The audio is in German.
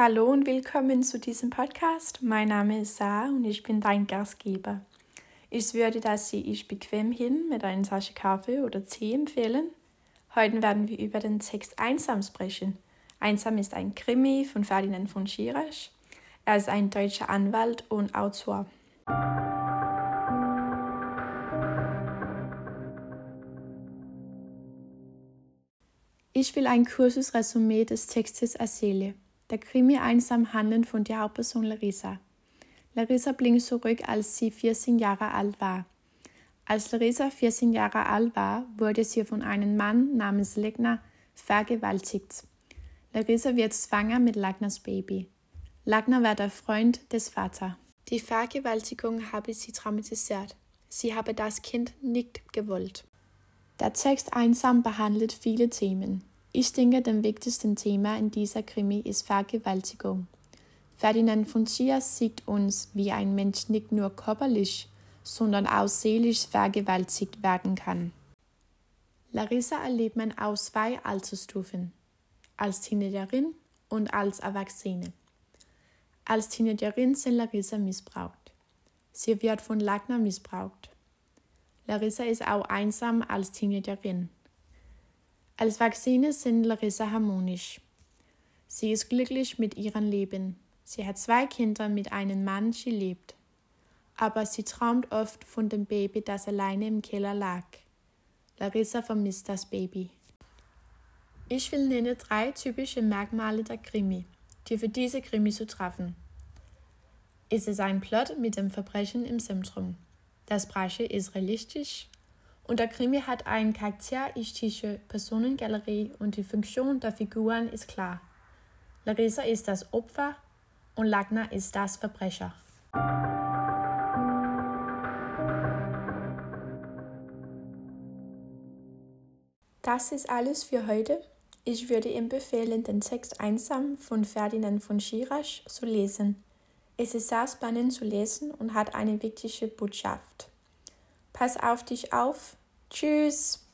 Hallo und willkommen zu diesem Podcast. Mein Name ist Sarah und ich bin dein Gastgeber. Ich würde, dass Sie ich bequem hin mit einer Tasse Kaffee oder Tee empfehlen. Heute werden wir über den Text Einsam sprechen. Einsam ist ein Krimi von Ferdinand von Schirach. Er ist ein deutscher Anwalt und Autor. Ich will ein kurzes Resümee des Textes erzählen. Der Krimi einsam handelt von der Hauptperson Larissa. Larissa blinkt zurück, als sie 14 Jahre alt war. Als Larissa 14 Jahre alt war, wurde sie von einem Mann namens Legner vergewaltigt. Larissa wird schwanger mit Lagners Baby. Lagner war der Freund des Vaters. Die Vergewaltigung habe sie traumatisiert. Sie habe das Kind nicht gewollt. Der Text einsam behandelt viele Themen. Ich denke, das wichtigste Thema in dieser Krimi ist Vergewaltigung. Ferdinand von Schiers sieht uns, wie ein Mensch nicht nur körperlich, sondern auch seelisch vergewaltigt werden kann. Larissa erlebt man aus zwei Altersstufen, als Teenagerin und als Erwachsene. Als Teenagerin sind Larissa missbraucht. Sie wird von Lagner missbraucht. Larissa ist auch einsam als Teenagerin. Als Vaccine sind Larissa harmonisch. Sie ist glücklich mit ihrem Leben. Sie hat zwei Kinder mit einem Mann, sie lebt. Aber sie träumt oft von dem Baby, das alleine im Keller lag. Larissa vermisst das Baby. Ich will nennen drei typische Merkmale der Krimi, die für diese Krimi zu treffen. Es ist ein Plot mit dem Verbrechen im Zentrum. Das Breche ist realistisch, und der Krimi hat eine charakteristische Personengalerie und die Funktion der Figuren ist klar. Larissa ist das Opfer und Lagner ist das Verbrecher. Das ist alles für heute. Ich würde empfehlen, den Text Einsam von Ferdinand von Schirach zu lesen. Es ist sehr spannend zu lesen und hat eine wichtige Botschaft. Pass auf dich auf. Tschüss.